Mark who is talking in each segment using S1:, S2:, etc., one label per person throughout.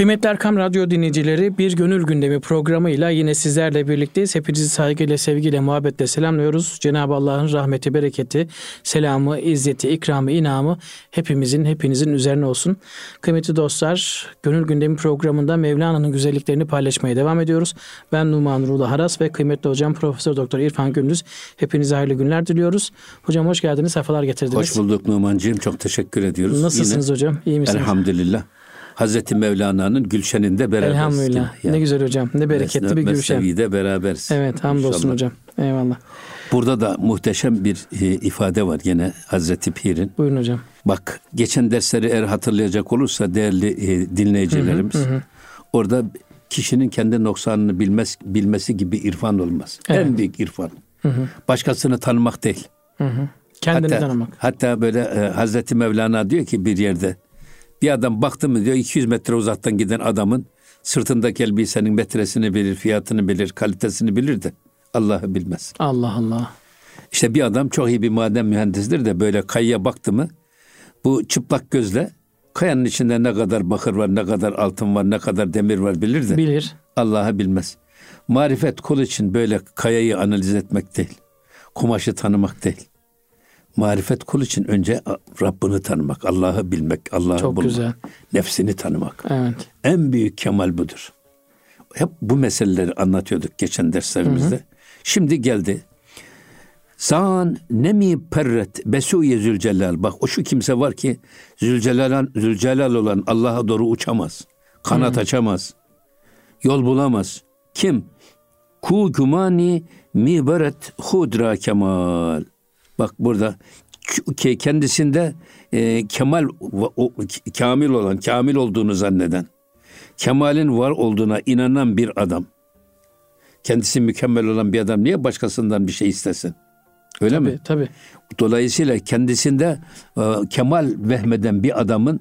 S1: Kıymetli Erkam Radyo dinleyicileri bir gönül gündemi programıyla yine sizlerle birlikteyiz. Hepinizi saygıyla, sevgiyle, muhabbetle selamlıyoruz. Cenab-ı Allah'ın rahmeti, bereketi, selamı, izzeti, ikramı, inamı hepimizin, hepinizin üzerine olsun. Kıymetli dostlar, gönül gündemi programında Mevlana'nın güzelliklerini paylaşmaya devam ediyoruz. Ben Numan Ruğla Haras ve kıymetli hocam Profesör Doktor İrfan Gündüz. Hepinize hayırlı günler diliyoruz. Hocam hoş geldiniz, sefalar getirdiniz.
S2: Hoş bulduk Numan'cığım, çok teşekkür ediyoruz.
S1: Nasılsınız Yine, hocam, iyi misiniz?
S2: Elhamdülillah. Hazreti Mevlana'nın gülşeninde beraberiz.
S1: Elhamdülillah. Yani. Ne güzel hocam. Ne bereketli Mesne, bir gülşen.
S2: Mesnevi'de beraberiz.
S1: Evet hamdolsun İnşallah. hocam. Eyvallah.
S2: Burada da muhteşem bir e, ifade var yine Hazreti Pir'in.
S1: Buyurun hocam.
S2: Bak geçen dersleri eğer hatırlayacak olursa değerli e, dinleyicilerimiz. Hı hı, hı. Orada kişinin kendi noksanını bilmez, bilmesi gibi irfan olmaz. Evet. En büyük irfan. Hı hı. Başkasını tanımak değil. Hı hı.
S1: Kendini
S2: hatta,
S1: tanımak.
S2: Hatta böyle e, Hazreti Mevlana diyor ki bir yerde bir adam baktı mı diyor 200 metre uzaktan giden adamın sırtındaki elbisenin metresini bilir, fiyatını bilir, kalitesini bilir de Allah'ı bilmez.
S1: Allah Allah.
S2: İşte bir adam çok iyi bir maden mühendisidir de böyle kayaya baktı mı bu çıplak gözle kayanın içinde ne kadar bakır var, ne kadar altın var, ne kadar demir var bilir de
S1: bilir.
S2: Allah'ı bilmez. Marifet kul için böyle kayayı analiz etmek değil. Kumaşı tanımak değil marifet kul için önce Rabbini tanımak, Allah'ı bilmek, Allah'ı bulmak, güzel. nefsini tanımak.
S1: Evet.
S2: En büyük kemal budur. Hep bu meseleleri anlatıyorduk geçen derslerimizde. Hı hı. Şimdi geldi. Zan nemi perret besuye zülcelal. Bak o şu kimse var ki zülcelal, zülcelal olan Allah'a doğru uçamaz. Kanat hı. açamaz. Yol bulamaz. Kim? Ku gumani mi beret hudra kemal. Bak burada kendisinde e, kemal o, kamil olan, kamil olduğunu zanneden, kemalin var olduğuna inanan bir adam. Kendisi mükemmel olan bir adam niye başkasından bir şey istesin? Öyle
S1: tabii,
S2: mi?
S1: Tabii.
S2: Dolayısıyla kendisinde e, kemal vehmeden bir adamın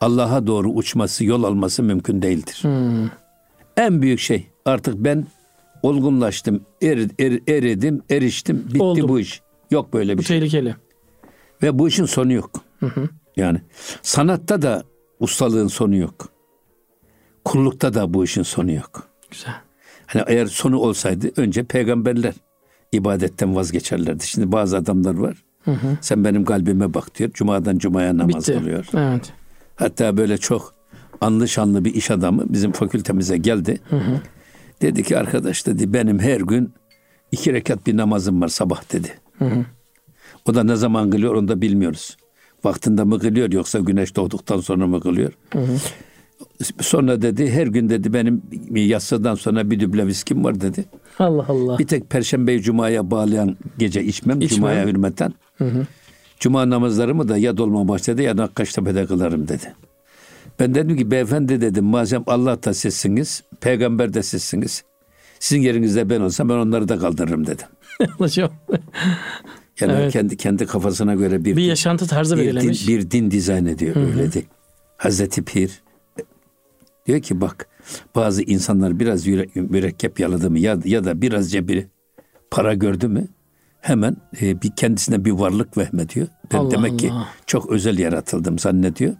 S2: Allah'a doğru uçması, yol alması mümkün değildir. Hmm. En büyük şey artık ben olgunlaştım, er, er, eridim, eriştim, bitti Oldu. bu iş. Yok böyle bir
S1: bu
S2: şey.
S1: Bu tehlikeli.
S2: Ve bu işin sonu yok. Hı hı. Yani sanatta da ustalığın sonu yok. Kullukta da bu işin sonu yok.
S1: Güzel.
S2: Hani eğer sonu olsaydı önce peygamberler ibadetten vazgeçerlerdi. Şimdi bazı adamlar var. Hı hı. Sen benim kalbime bak diyor. Cumadan cumaya namaz
S1: Bitti.
S2: kılıyor.
S1: Evet.
S2: Hatta böyle çok anlı şanlı bir iş adamı bizim fakültemize geldi. Hı hı. Dedi ki arkadaş dedi benim her gün iki rekat bir namazım var sabah dedi. Hı hı. O da ne zaman kılıyor onu da bilmiyoruz. Vaktinde mi kılıyor yoksa güneş doğduktan sonra mı kılıyor? Hı hı. Sonra dedi her gün dedi benim yatsıdan sonra bir düble viskim var dedi.
S1: Allah Allah.
S2: Bir tek Perşembe Cuma'ya bağlayan gece içmem, içmem. Cuma'ya hürmeten. Hı hı. Cuma namazlarımı da ya Dolmabahçe'de ya Nakkaştepe'de kılarım dedi. Ben dedim ki beyefendi dedim madem Allah da sizsiniz, peygamber de sizsiniz. Sizin yerinizde ben olsam ben onları da kaldırırım dedim.
S1: Hocam.
S2: yani evet. kendi kendi kafasına göre bir
S1: bir yaşantı tarzı
S2: bir
S1: belirlemiş.
S2: Din, bir din dizayn ediyor Hı-hı. öyle değil. Hazreti Pir diyor ki bak bazı insanlar biraz mürekkep yaladı mı ya, ya da biraz cebiri para gördü mü hemen e, bir kendisine bir varlık vehmediyor. Ben Allah demek Allah. ki çok özel yaratıldım zannediyor.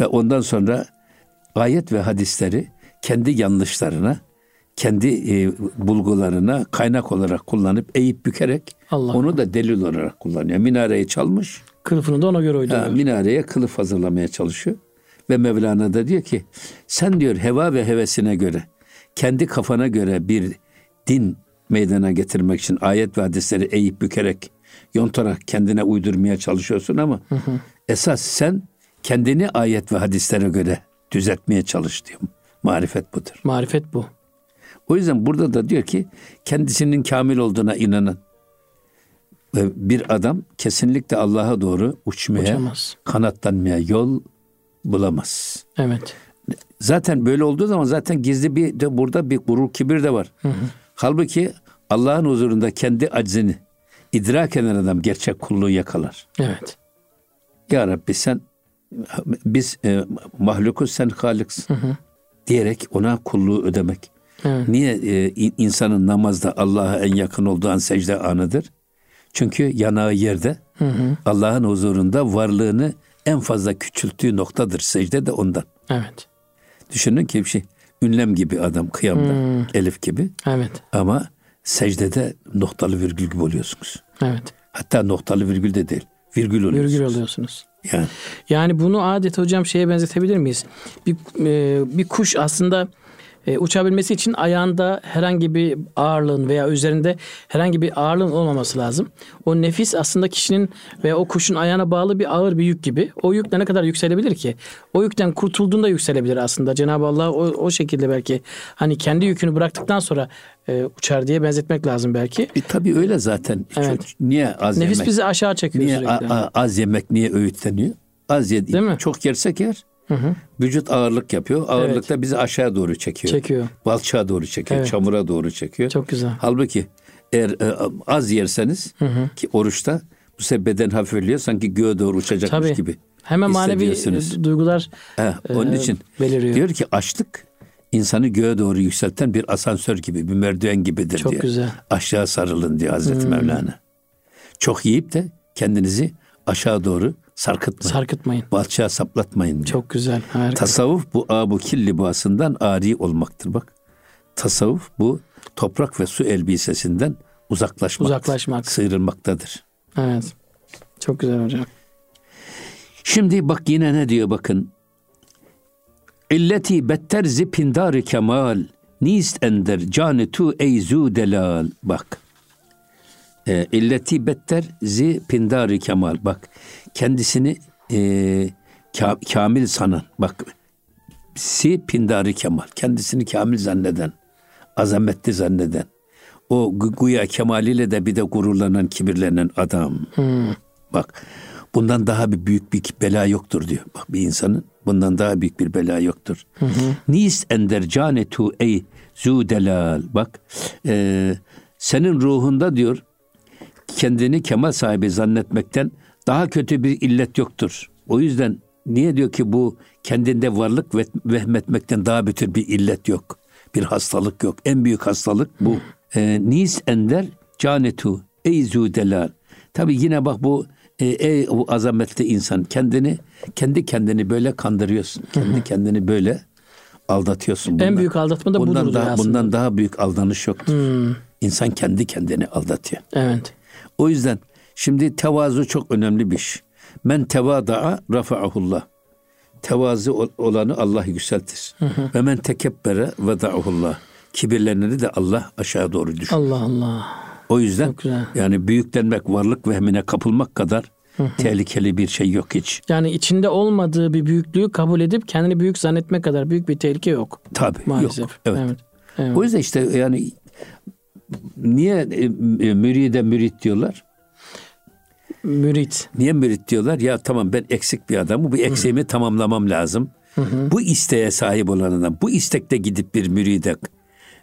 S2: Ve ondan sonra ayet ve hadisleri kendi yanlışlarına kendi e, bulgularına kaynak olarak kullanıp eğip bükerek Allah onu da delil olarak kullanıyor. Minareyi çalmış.
S1: Kılıfını da ona göre uyduruyor.
S2: Ha, minareye kılıf hazırlamaya çalışıyor. Ve Mevlana da diyor ki sen diyor heva ve hevesine göre kendi kafana göre bir din meydana getirmek için ayet ve hadisleri eğip bükerek yontarak kendine uydurmaya çalışıyorsun ama hı hı. esas sen kendini ayet ve hadislere göre düzeltmeye çalış diyor. Marifet budur.
S1: Marifet bu.
S2: O yüzden burada da diyor ki kendisinin kamil olduğuna inanan bir adam kesinlikle Allah'a doğru uçmaya, Uçamaz. kanatlanmaya yol bulamaz.
S1: Evet.
S2: Zaten böyle olduğu zaman zaten gizli bir de burada bir gurur kibir de var. Hı hı. Halbuki Allah'ın huzurunda kendi aczini idrak eden adam gerçek kulluğu yakalar.
S1: Evet.
S2: Ya Rabbi sen biz e, mahlukuz sen halıksın. Hı hı. Diyerek ona kulluğu ödemek. Evet. Niye e, insanın namazda Allah'a en yakın olduğu an secde anıdır? Çünkü yanağı yerde hı hı. Allah'ın huzurunda varlığını en fazla küçülttüğü noktadır. Secde de ondan.
S1: Evet.
S2: Düşünün ki bir şey ünlem gibi adam kıyamda
S1: Hmm.
S2: elif gibi
S1: Evet.
S2: ama secdede noktalı virgül gibi oluyorsunuz.
S1: Evet.
S2: Hatta noktalı virgül de değil. Virgül oluyorsunuz.
S1: Virgül oluyorsunuz.
S2: Yani
S1: Yani bunu adeta hocam şeye benzetebilir miyiz? Bir e, bir kuş aslında e, uçabilmesi için ayağında herhangi bir ağırlığın veya üzerinde herhangi bir ağırlığın olmaması lazım. O nefis aslında kişinin veya o kuşun ayağına bağlı bir ağır bir yük gibi. O yükle ne kadar yükselebilir ki? O yükten kurtulduğunda yükselebilir aslında. Cenab-ı Allah o, o şekilde belki hani kendi yükünü bıraktıktan sonra e, uçar diye benzetmek lazım belki.
S2: e, tabii öyle zaten.
S1: Evet.
S2: Çok- niye az
S1: Nefis
S2: yemek?
S1: bizi aşağı çekiyor
S2: niye
S1: sürekli.
S2: a- a- az yemek niye öğütleniyor? Az ye,
S1: Değil mi?
S2: çok yersek yer. Vücut ağırlık yapıyor. Ağırlık da bizi aşağı doğru çekiyor.
S1: Çekiyor.
S2: Balçağa doğru çekiyor.
S1: Evet.
S2: Çamura doğru çekiyor.
S1: Çok güzel.
S2: Halbuki eğer e, az yerseniz ki oruçta bu sefer beden hafifliyor sanki göğe doğru uçacakmış
S1: Tabii.
S2: gibi.
S1: Hemen manevi e, duygular
S2: He, onun
S1: e,
S2: için
S1: beliriyor.
S2: diyor ki açlık insanı göğe doğru yükselten bir asansör gibi, bir merdiven gibidir
S1: Çok
S2: diyor.
S1: güzel. Hmm.
S2: Aşağı sarılın diyor Hazreti Mevlana. Çok yiyip de kendinizi aşağı doğru sarkıtmayın.
S1: Sarkıtmayın.
S2: Balçağa saplatmayın diyor.
S1: Çok güzel. Harika.
S2: Tasavvuf bu abu kil libasından ari olmaktır bak. Tasavvuf bu toprak ve su elbisesinden uzaklaşmak.
S1: Uzaklaşmak.
S2: Sıyrılmaktadır.
S1: Evet. Çok güzel hocam.
S2: Şimdi bak yine ne diyor bakın. İlleti better zipindar kemal nist ender canı tu eyzu delal. Bak. E, illeti better zi pindari kemal. Bak kendisini e, ka- kamil sanan. Bak si pindari kemal. Kendisini kamil zanneden. Azametli zanneden. O güya kemaliyle de bir de gururlanan, kibirlenen adam. Bak bundan daha bir büyük bir bela yoktur diyor. Bak bir insanın bundan daha büyük bir bela yoktur. Nis ender canetu ey zu delal. Bak e, senin ruhunda diyor kendini kemal sahibi zannetmekten daha kötü bir illet yoktur. O yüzden niye diyor ki bu kendinde varlık ve vehmetmekten daha kötü bir illet yok. Bir hastalık yok. En büyük hastalık bu. E, nis ender canetu ey zu delal. Tabi yine bak bu e, ey o azametli insan kendini kendi kendini böyle kandırıyorsun. Kendi kendini böyle aldatıyorsun.
S1: En
S2: Bundan-
S1: büyük aldatma da budur
S2: bundan
S1: diyor
S2: daha,
S1: aslında.
S2: bundan daha büyük aldanış yoktur. İnsan kendi kendini aldatıyor.
S1: Evet.
S2: O yüzden şimdi tevazu çok önemli bir şey. Men tevada'a rafa'ahullah. Tevazu ol- olanı Allah yükseltir. Ve men tekebbere veda'ahullah. Kibirleneni de Allah aşağı doğru düşür.
S1: Allah Allah.
S2: O yüzden yani büyüklenmek, varlık vehmine kapılmak kadar tehlikeli bir şey yok hiç.
S1: Yani içinde olmadığı bir büyüklüğü kabul edip kendini büyük zannetme kadar büyük bir tehlike yok.
S2: Tabii
S1: Maalesef.
S2: yok. Evet.
S1: Evet. evet.
S2: O yüzden işte yani niye e, e, müride mürit diyorlar?
S1: Mürit.
S2: Niye mürit diyorlar? Ya tamam ben eksik bir adamım. Bu eksiğimi tamamlamam lazım. Bu isteğe sahip olan adam. Bu istekte gidip bir müride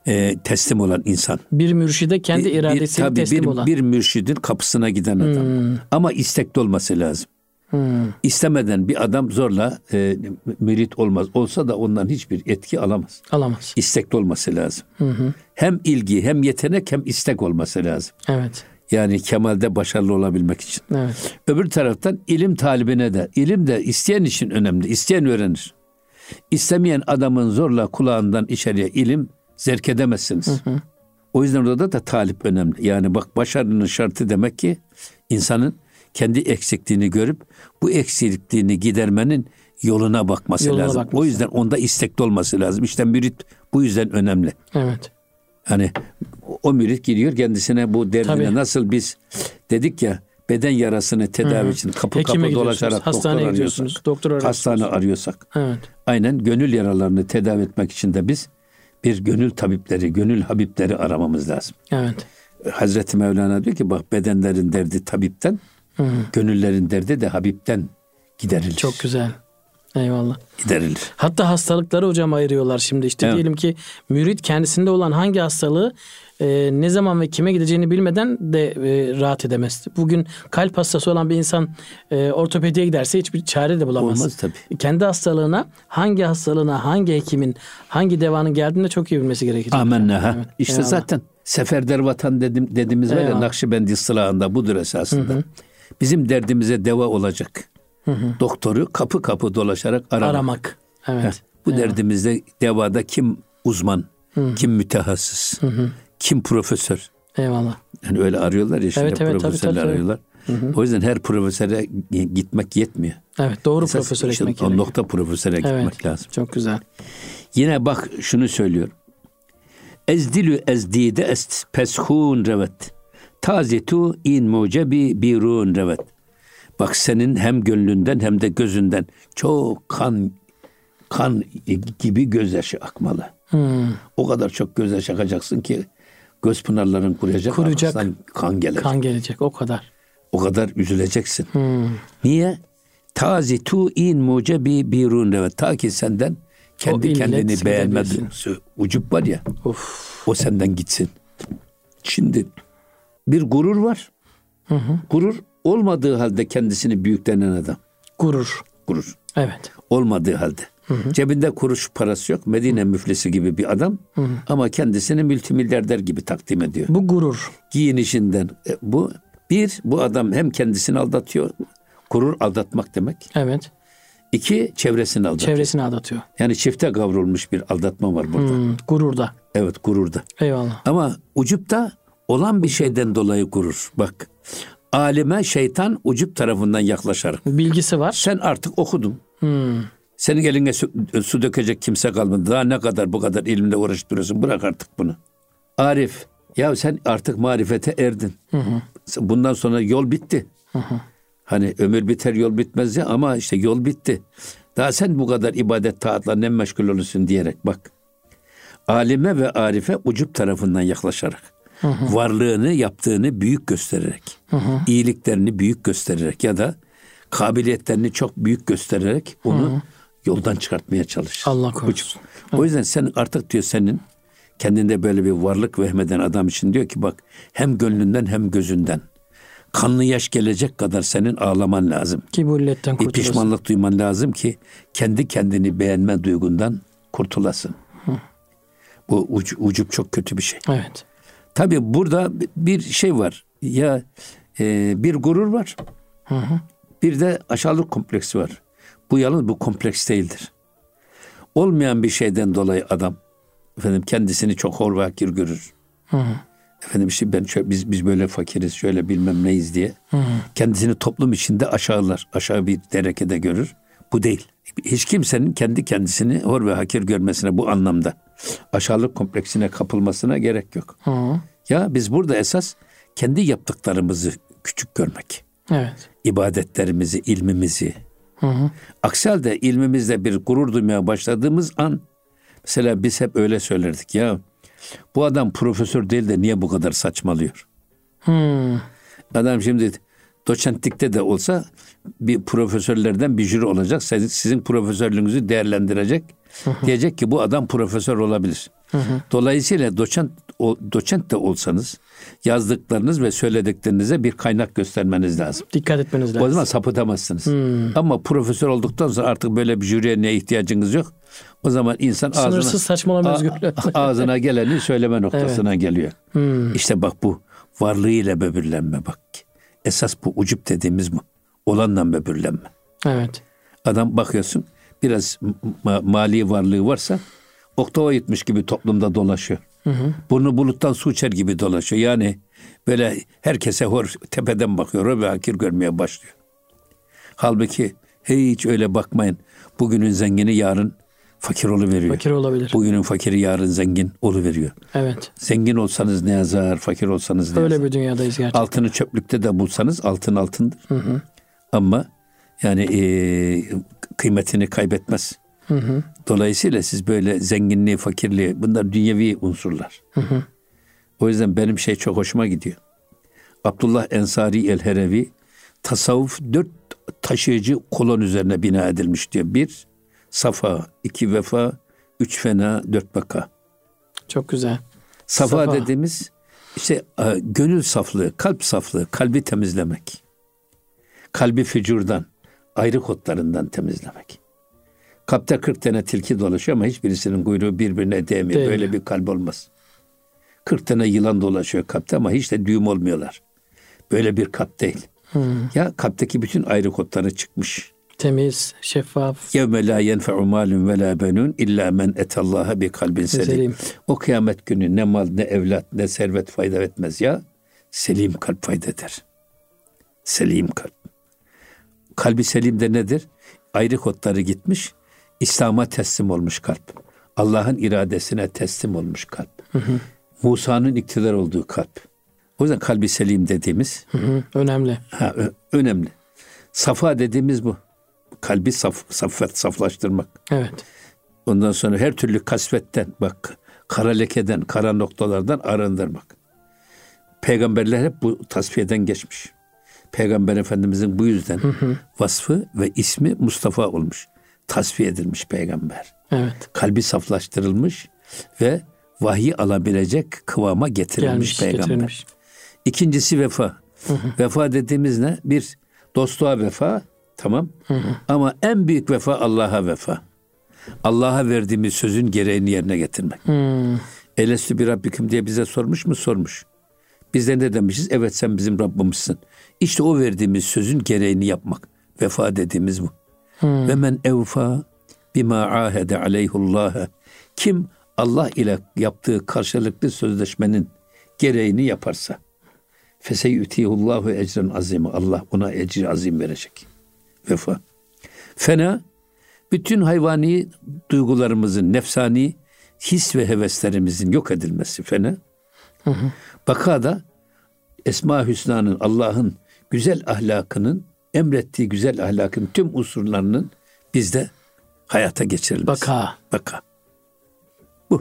S2: e, teslim olan insan.
S1: Bir mürşide kendi
S2: Bir- bir-
S1: iradesiyle
S2: tabii
S1: teslim
S2: bir,
S1: olan.
S2: bir mürşidin kapısına giden adam. Ama istekli olması lazım. İstemeden bir adam zorla e, mürit olmaz. Olsa da ondan hiçbir etki alamaz.
S1: Alamaz.
S2: İstekli olması lazım. Hem ilgi hem yetenek hem istek olması lazım.
S1: Evet.
S2: Yani kemalde başarılı olabilmek için.
S1: Evet.
S2: Öbür taraftan ilim talibine de, ilim de isteyen için önemli. İsteyen öğrenir. İstemeyen adamın zorla kulağından içeriye ilim zerk edemezsiniz. O yüzden orada da talip önemli. Yani bak başarının şartı demek ki insanın kendi eksikliğini görüp bu eksikliğini gidermenin yoluna bakması
S1: Yoluna
S2: lazım.
S1: bakması.
S2: O yüzden onda istekli olması lazım. İşte mürit bu yüzden önemli.
S1: Evet.
S2: Hani o mürit gidiyor kendisine bu derdine
S1: Tabii.
S2: nasıl biz dedik ya beden yarasını tedavi için kapı
S1: Hekime
S2: kapı dolaşarak doktor arıyorsak,
S1: doktor arıyorsunuz.
S2: hastane arıyorsak.
S1: Evet.
S2: Aynen gönül yaralarını tedavi etmek için de biz bir gönül tabipleri, gönül habipleri aramamız lazım.
S1: Evet.
S2: Hazreti Mevlana diyor ki bak bedenlerin derdi tabipten, gönüllerin derdi de habipten giderilir.
S1: Çok güzel. Eyvallah.
S2: giderilir.
S1: Hatta hastalıkları hocam ayırıyorlar şimdi. İşte
S2: Evet.
S1: diyelim ki mürit kendisinde olan hangi hastalığı e, ne zaman ve kime gideceğini bilmeden de e, rahat edemez. Bugün kalp hastası olan bir insan e, ortopediye giderse hiçbir çare de bulamaz.
S2: Olmaz tabii.
S1: Kendi hastalığına, hangi hastalığına, hangi hekimin, hangi devanın geldiğini de çok iyi bilmesi gerekecek.
S2: Amenna ha.
S1: Evet.
S2: İşte
S1: Eyvallah.
S2: zaten seferder vatan dedim, dediğimiz var ya
S1: Eyvallah.
S2: Nakşibendi ıstılahında budur esasında. Bizim derdimize deva olacak. Doktoru kapı kapı dolaşarak aramak.
S1: Aramak. Evet.
S2: Bu derdimizde devada kim uzman, kim mütehassıs, kim profesör.
S1: Eyvallah.
S2: Yani öyle arıyorlar ya şimdi
S1: Evet, evet,
S2: profesörler
S1: tabii, tabii.
S2: arıyorlar. O yüzden her profesöre gitmek yetmiyor.
S1: Evet doğru
S2: Esas
S1: profesör
S2: işte o
S1: gerekiyor.
S2: nokta profesöre
S1: Evet.
S2: gitmek lazım.
S1: Çok güzel.
S2: Yine bak şunu söylüyor. Ezdilü ezdide est peshun revet. Tazetu in mucebi birun revet. Bak senin hem gönlünden hem de gözünden çok kan kan gibi gözyaşı akmalı.
S1: Hmm.
S2: O kadar çok gözyaşı akacaksın ki göz pınarların kuruyacak.
S1: Kuruyacak.
S2: kan gelecek.
S1: Kan gelecek o kadar.
S2: O kadar üzüleceksin.
S1: Hmm.
S2: Niye? Tazitu in mucebi birun revet. Ta ki senden kendi kendini
S1: gidebilsin.
S2: beğenme duygusu, ucup var ya
S1: Of.
S2: o senden gitsin. Şimdi bir gurur var. Gurur olmadığı halde kendisini büyüklenen adam.
S1: Gurur.
S2: Gurur.
S1: Evet.
S2: Olmadığı halde. Cebinde kuruş parası yok. Medine müflisi gibi bir adam. Ama kendisini multimilyarder gibi takdim ediyor.
S1: Bu gurur.
S2: Giyinişinden. E, bu bir, bu adam hem kendisini aldatıyor. Gurur aldatmak demek.
S1: Evet.
S2: İki, çevresini aldatıyor.
S1: Çevresini aldatıyor.
S2: Yani çifte kavrulmuş bir aldatma var burada.
S1: Hmm. Gururda.
S2: Evet gururda.
S1: Eyvallah.
S2: Ama ucupta olan bir şeyden dolayı gurur. Bak alime şeytan ucup tarafından yaklaşarak.
S1: Bilgisi var.
S2: Sen artık okudun.
S1: Hmm.
S2: Senin eline su, su dökecek kimse kalmadı. Daha ne kadar bu kadar ilimle uğraştırıyorsun. Bırak artık bunu. Arif. Ya sen artık marifete erdin. Bundan sonra yol bitti. Hani ömür biter yol bitmez ya ama işte yol bitti. Daha sen bu kadar ibadet taatla ne meşgul olursun diyerek bak. Alime ve arife ucup tarafından yaklaşarak. Varlığını yaptığını büyük göstererek. iyiliklerini büyük göstererek ya da kabiliyetlerini çok büyük göstererek onu yoldan çıkartmaya çalışır.
S1: Allah korusun.
S2: O yüzden sen artık diyor senin kendinde böyle bir varlık vehmeden adam için diyor ki bak hem gönlünden hem gözünden kanlı yaş gelecek kadar senin ağlaman lazım.
S1: Ki bu illetten
S2: Bir pişmanlık duyman lazım ki kendi kendini beğenme duygundan kurtulasın. Bu uc- ucup çok kötü bir şey.
S1: Evet.
S2: Tabii burada bir şey var. Ya e, bir gurur var. Bir de aşağılık kompleksi var. Bu yalnız bu kompleks değildir. Olmayan bir şeyden dolayı adam efendim kendisini çok hor ve hakir görür. Efendim işte ben şöyle, biz biz böyle fakiriz, şöyle bilmem neyiz diye. Kendisini toplum içinde aşağılar, aşağı bir derekede görür. Bu değil. Hiç kimsenin kendi kendisini hor ve hakir görmesine bu anlamda aşağılık kompleksine kapılmasına gerek yok.
S1: Hı.
S2: Ya biz burada esas kendi yaptıklarımızı küçük görmek.
S1: Evet.
S2: ibadetlerimizi, ilmimizi. Aksi halde ilmimizde bir gurur duymaya başladığımız an mesela biz hep öyle söylerdik ya bu adam profesör değil de niye bu kadar saçmalıyor?
S1: Hmm.
S2: Adam şimdi doçentlikte de olsa bir profesörlerden bir jüri olacak. Sizin, sizin profesörlüğünüzü değerlendirecek. Diyecek ki bu adam profesör olabilir. Dolayısıyla doçent, o, doçent de olsanız yazdıklarınız ve söylediklerinize bir kaynak göstermeniz lazım.
S1: Dikkat etmeniz
S2: O
S1: lazım.
S2: zaman sapıtamazsınız. Ama profesör olduktan sonra artık böyle bir jüriye ne ihtiyacınız yok. O zaman insan ağzına,
S1: Sınırsız saçmalama
S2: a-
S1: özgürlüğü.
S2: ağzına geleni söyleme noktasına geliyor. İşte bak bu varlığıyla böbürlenme bak. Esas bu ucup dediğimiz bu. Olanla böbürlenme.
S1: Evet.
S2: Adam bakıyorsun biraz ma- mali varlığı varsa oktava gitmiş gibi toplumda dolaşıyor. Burnu buluttan su içer gibi dolaşıyor. Yani böyle herkese hor tepeden bakıyor ve hakir görmeye başlıyor. Halbuki hiç öyle bakmayın. Bugünün zengini yarın fakir veriyor.
S1: Fakir olabilir.
S2: Bugünün fakiri yarın zengin veriyor.
S1: Evet.
S2: Zengin olsanız ne yazar, fakir olsanız ne
S1: Öyle
S2: yazar.
S1: bir dünyadayız gerçekten.
S2: Altını çöplükte de bulsanız altın altındır. Ama yani e, kıymetini kaybetmez. Dolayısıyla siz böyle zenginliği, fakirliği bunlar dünyevi unsurlar. O yüzden benim şey çok hoşuma gidiyor. Abdullah Ensari el-Herevi tasavvuf dört taşıyıcı kolon üzerine bina edilmiş diyor. Bir, safa, iki vefa, üç fena, dört baka.
S1: Çok güzel.
S2: Safa,
S1: Safa.
S2: dediğimiz işte e, gönül saflığı, kalp saflığı, kalbi temizlemek. Kalbi fücurdan, ayrı kotlarından temizlemek. Kalpte 40 tane tilki dolaşıyor ama hiçbirisinin kuyruğu birbirine değmiyor.
S1: Değmiyor.
S2: Böyle bir kalp olmaz. 40 tane yılan dolaşıyor kalpte ama hiç de düğüm olmuyorlar. Böyle bir kalp değil. Ya kalpteki bütün ayrı kotları çıkmış.
S1: Temiz, şeffaf.
S2: Yevme la yenfe'u malun ve la benun illa men etallaha bi kalbin. Selim. O kıyamet günü ne mal ne evlat ne servet fayda etmez ya. Selim kalp fayda eder. Selim kalp. Kalbi selim de nedir? Ayrı kodları gitmiş. İslam'a teslim olmuş kalp. Allah'ın iradesine teslim olmuş kalp. Musa'nın iktidar olduğu kalp. O yüzden kalbi selim dediğimiz
S1: Hı hı, önemli.
S2: ha, ö- önemli. Safa dediğimiz bu. Kalbi saf, saffet, saflaştırmak.
S1: Evet.
S2: Ondan sonra her türlü kasvetten bak kara lekeden, kara noktalardan arındırmak. Peygamberler hep bu tasfiyeden geçmiş. Peygamber Efendimizin bu yüzden vasfı ve ismi Mustafa olmuş. Tasfiye edilmiş peygamber.
S1: Evet.
S2: Kalbi saflaştırılmış ve vahiy alabilecek kıvama getirilmiş
S1: Gelmiş,
S2: peygamber.
S1: getirilmiş.
S2: İkincisi vefa. Vefa dediğimiz ne? Bir dostluğa vefa, tamam. Ama en büyük vefa Allah'a vefa. Allah'a verdiğimiz sözün gereğini yerine getirmek.
S1: Hmm,
S2: Elestü bir Rabbikim diye bize sormuş mu? Sormuş. Biz de ne demişiz? Evet sen bizim Rabbimizsin. İşte o verdiğimiz sözün gereğini yapmak. Vefa dediğimiz bu. Ve men evfa bima ahede aleyhullâhe. Kim Allah ile yaptığı karşılıklı sözleşmenin gereğini yaparsa feseyütihullahu ecren azim. Allah ona ecri azim verecek. Vefa. Fena bütün hayvani duygularımızın, nefsani his ve heveslerimizin yok edilmesi fena. Baka da Esma Hüsna'nın Allah'ın güzel ahlakının emrettiği güzel ahlakın tüm unsurlarının bizde hayata geçirilmesi.
S1: Baka.
S2: Baka.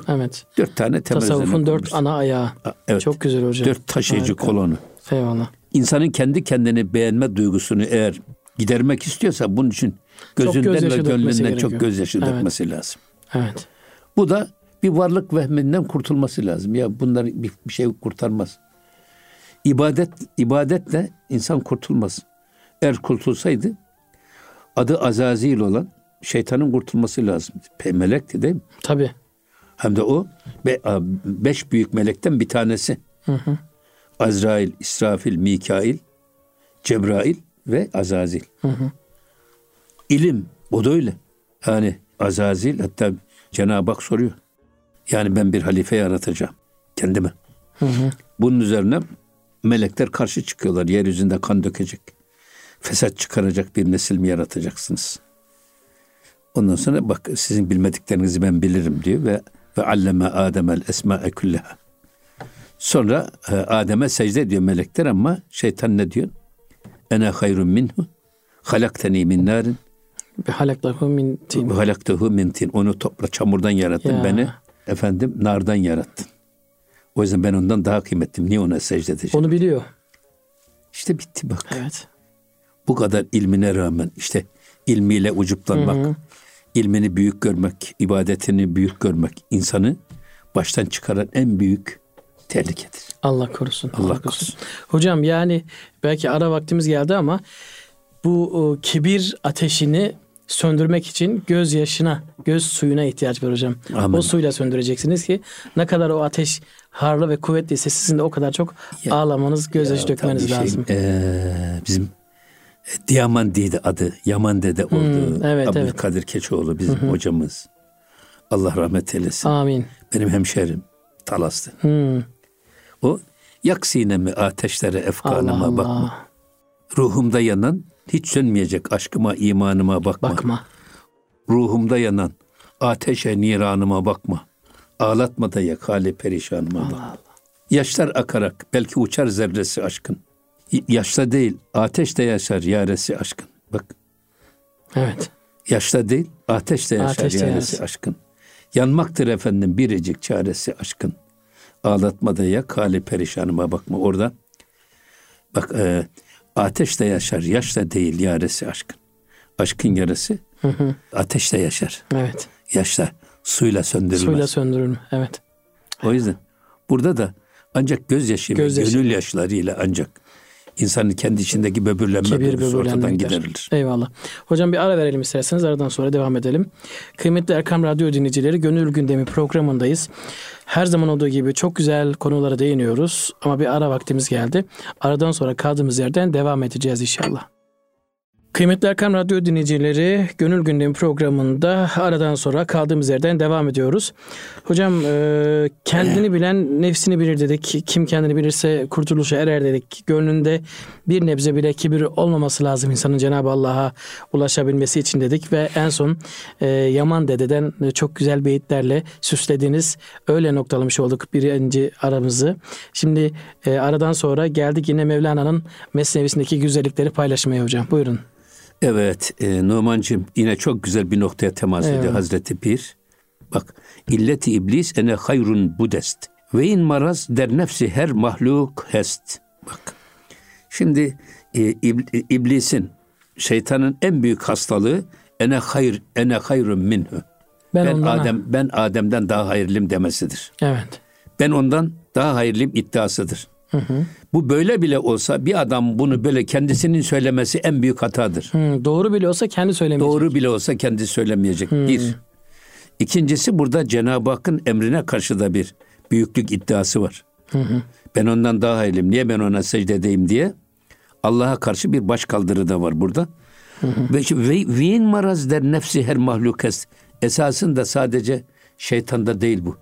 S1: Evet.
S2: Dört tane temel
S1: Tasavvufun dört ana ayağı.
S2: Evet.
S1: Çok güzel hocam.
S2: Dört taşıyıcı
S1: Harika.
S2: kolonu.
S1: Eyvallah.
S2: İnsanın kendi kendini beğenme duygusunu eğer gidermek istiyorsa bunun için gözünden
S1: gözyaşı
S2: ve gönlünden çok gözyaşı
S1: Evet.
S2: dökmesi lazım.
S1: Evet.
S2: Bu da bir varlık vehminden kurtulması lazım. Ya bunlar bir, bir şey kurtarmaz. İbadet ibadetle insan kurtulmaz. Eğer kurtulsaydı adı Azazil olan şeytanın kurtulması lazım. Melekti değil mi?
S1: Tabii.
S2: Hem de o be- beş büyük melekten bir tanesi. Azrail, İsrafil, Mikail, Cebrail ve Azazil. İlim o da öyle. Yani Azazil hatta Cenab-ı Hak soruyor. Yani ben bir halife yaratacağım kendime. Bunun üzerine melekler karşı çıkıyorlar. Yeryüzünde kan dökecek. Fesat çıkaracak bir nesil mi yaratacaksınız? Ondan sonra bak sizin bilmediklerinizi ben bilirim diyor ve ve alleme Adem'el esma'e kulleha. Sonra e, Adem'e secde ediyor melekler ama şeytan ne diyor? Ene hayrun minhu halakteni min narin
S1: Bir halaklahu min tin.
S2: ve halaktehu min tin. Onu topla çamurdan yarattın
S1: Ya.
S2: beni efendim nardan yarattın. O yüzden ben ondan daha kıymetliyim. Niye ona secde edeceğim?
S1: Onu biliyor.
S2: İşte bitti bak.
S1: Evet.
S2: Bu kadar ilmine rağmen işte ilmiyle ucuplanmak, ilmini büyük görmek, ibadetini büyük görmek insanı baştan çıkaran en büyük tehlikedir.
S1: Allah korusun.
S2: Allah korusun.
S1: Hocam yani belki ara vaktimiz geldi ama bu kibir ateşini söndürmek için gözyaşına, göz suyuna ihtiyaç var hocam.
S2: Amin.
S1: O suyla söndüreceksiniz ki ne kadar o ateş harlı ve kuvvetliyse sizin de o kadar çok
S2: Ya-
S1: ağlamanız, gözyaşı
S2: Ya
S1: dökmeniz
S2: şey,
S1: lazım.
S2: eee, bizim e, Diamandiydi adı. Yaman dede oldu.
S1: Hmm, evet,
S2: Abdülkadir Keçoğlu bizim hocamız. Allah rahmet eylesin.
S1: Amin.
S2: Benim hemşerim Talas'tı.
S1: Hmm.
S2: O yak sinemi ateşlere
S1: Allah
S2: efkanıma
S1: Allah.
S2: bakma. Ruhumda yanan hiç sönmeyecek aşkıma imanıma bakma.
S1: Bakma.
S2: Ruhumda yanan ateşe niranıma bakma. Ağlatma da yak hali perişanıma bak.
S1: Allah Allah.
S2: Yaşlar akarak belki uçar zerresi aşkın. Yaşta değil ateş de yaşar yaresi aşkın. Bak
S1: Evet.
S2: yaşta değil ateş de yaşar
S1: Ateş de
S2: yaresi
S1: yaşar.
S2: aşkın. Yanmaktır efendim biricik çaresi aşkın. Ağlatma da yak hali perişanıma bakma. Orada bak e, ateş de yaşar yaş da değil yaresi aşkın. Aşkın yarası ateş de yaşar.
S1: Evet.
S2: Yaşta suyla söndürülmez.
S1: Suyla söndürülme. Evet.
S2: O yüzden burada da ancak gözyaşı,
S1: Gözyaşı.
S2: ve gönül yaşlarıyla ancak insanın kendi içindeki böbürlenme
S1: Kibir
S2: duygusu ortadan
S1: böbürlenmekler.
S2: giderilir.
S1: Eyvallah. Hocam bir ara verelim isterseniz aradan sonra devam edelim. Kıymetli Erkam Radyo dinleyicileri Gönül Gündemi programındayız. Her zaman olduğu gibi çok güzel konulara değiniyoruz ama bir ara vaktimiz geldi. Aradan sonra kaldığımız yerden devam edeceğiz inşallah. Kıymetli Erkam Radyo dinleyicileri, Gönül Gündemi programında aradan sonra kaldığımız yerden devam ediyoruz. Hocam e, kendini bilen nefsini bilir dedik. Kim kendini bilirse kurtuluşa erer dedik. Gönlünde bir nebze bile kibir olmaması lazım insanın Cenab-ı Allah'a ulaşabilmesi için dedik. Ve en son e, Yaman Dede'den çok güzel beyitlerle süslediğiniz öyle noktalamış olduk birinci aramızı. Şimdi e, aradan sonra geldik yine Mevlana'nın Mesnevisindeki güzellikleri paylaşmaya hocam. Buyurun.
S2: Evet, e, Numancığım yine çok güzel bir noktaya temas ediyor
S1: Evet.
S2: Hazreti Pir. Bak, illeti iblis ene hayrun budest. Ve in maraz der nefsi her mahluk hest. Bak, şimdi e, ib- iblisin, şeytanın en büyük hastalığı ene hayr, ene hayrun minhu.
S1: Ben,
S2: Ben,
S1: ondan
S2: Adem, ben Adem'den daha hayırlıyım demesidir.
S1: Evet.
S2: Ben ondan daha hayırlıyım iddiasıdır. Bu böyle bile olsa bir adam bunu böyle kendisinin söylemesi en büyük hatadır.
S1: Hı, doğru bile olsa kendi söylemeyecek.
S2: Doğru bile olsa kendi söylemeyecek. Bir. İkincisi burada Cenab-ı Hakk'ın emrine karşı da bir büyüklük iddiası var. Ben ondan daha hayırlıyım. Niye ben ona secde edeyim diye. Allah'a karşı bir baş kaldırı da var burada. Ve ve vin maraz der nefsi her mahlukas. Esasında sadece şeytanda değil bu.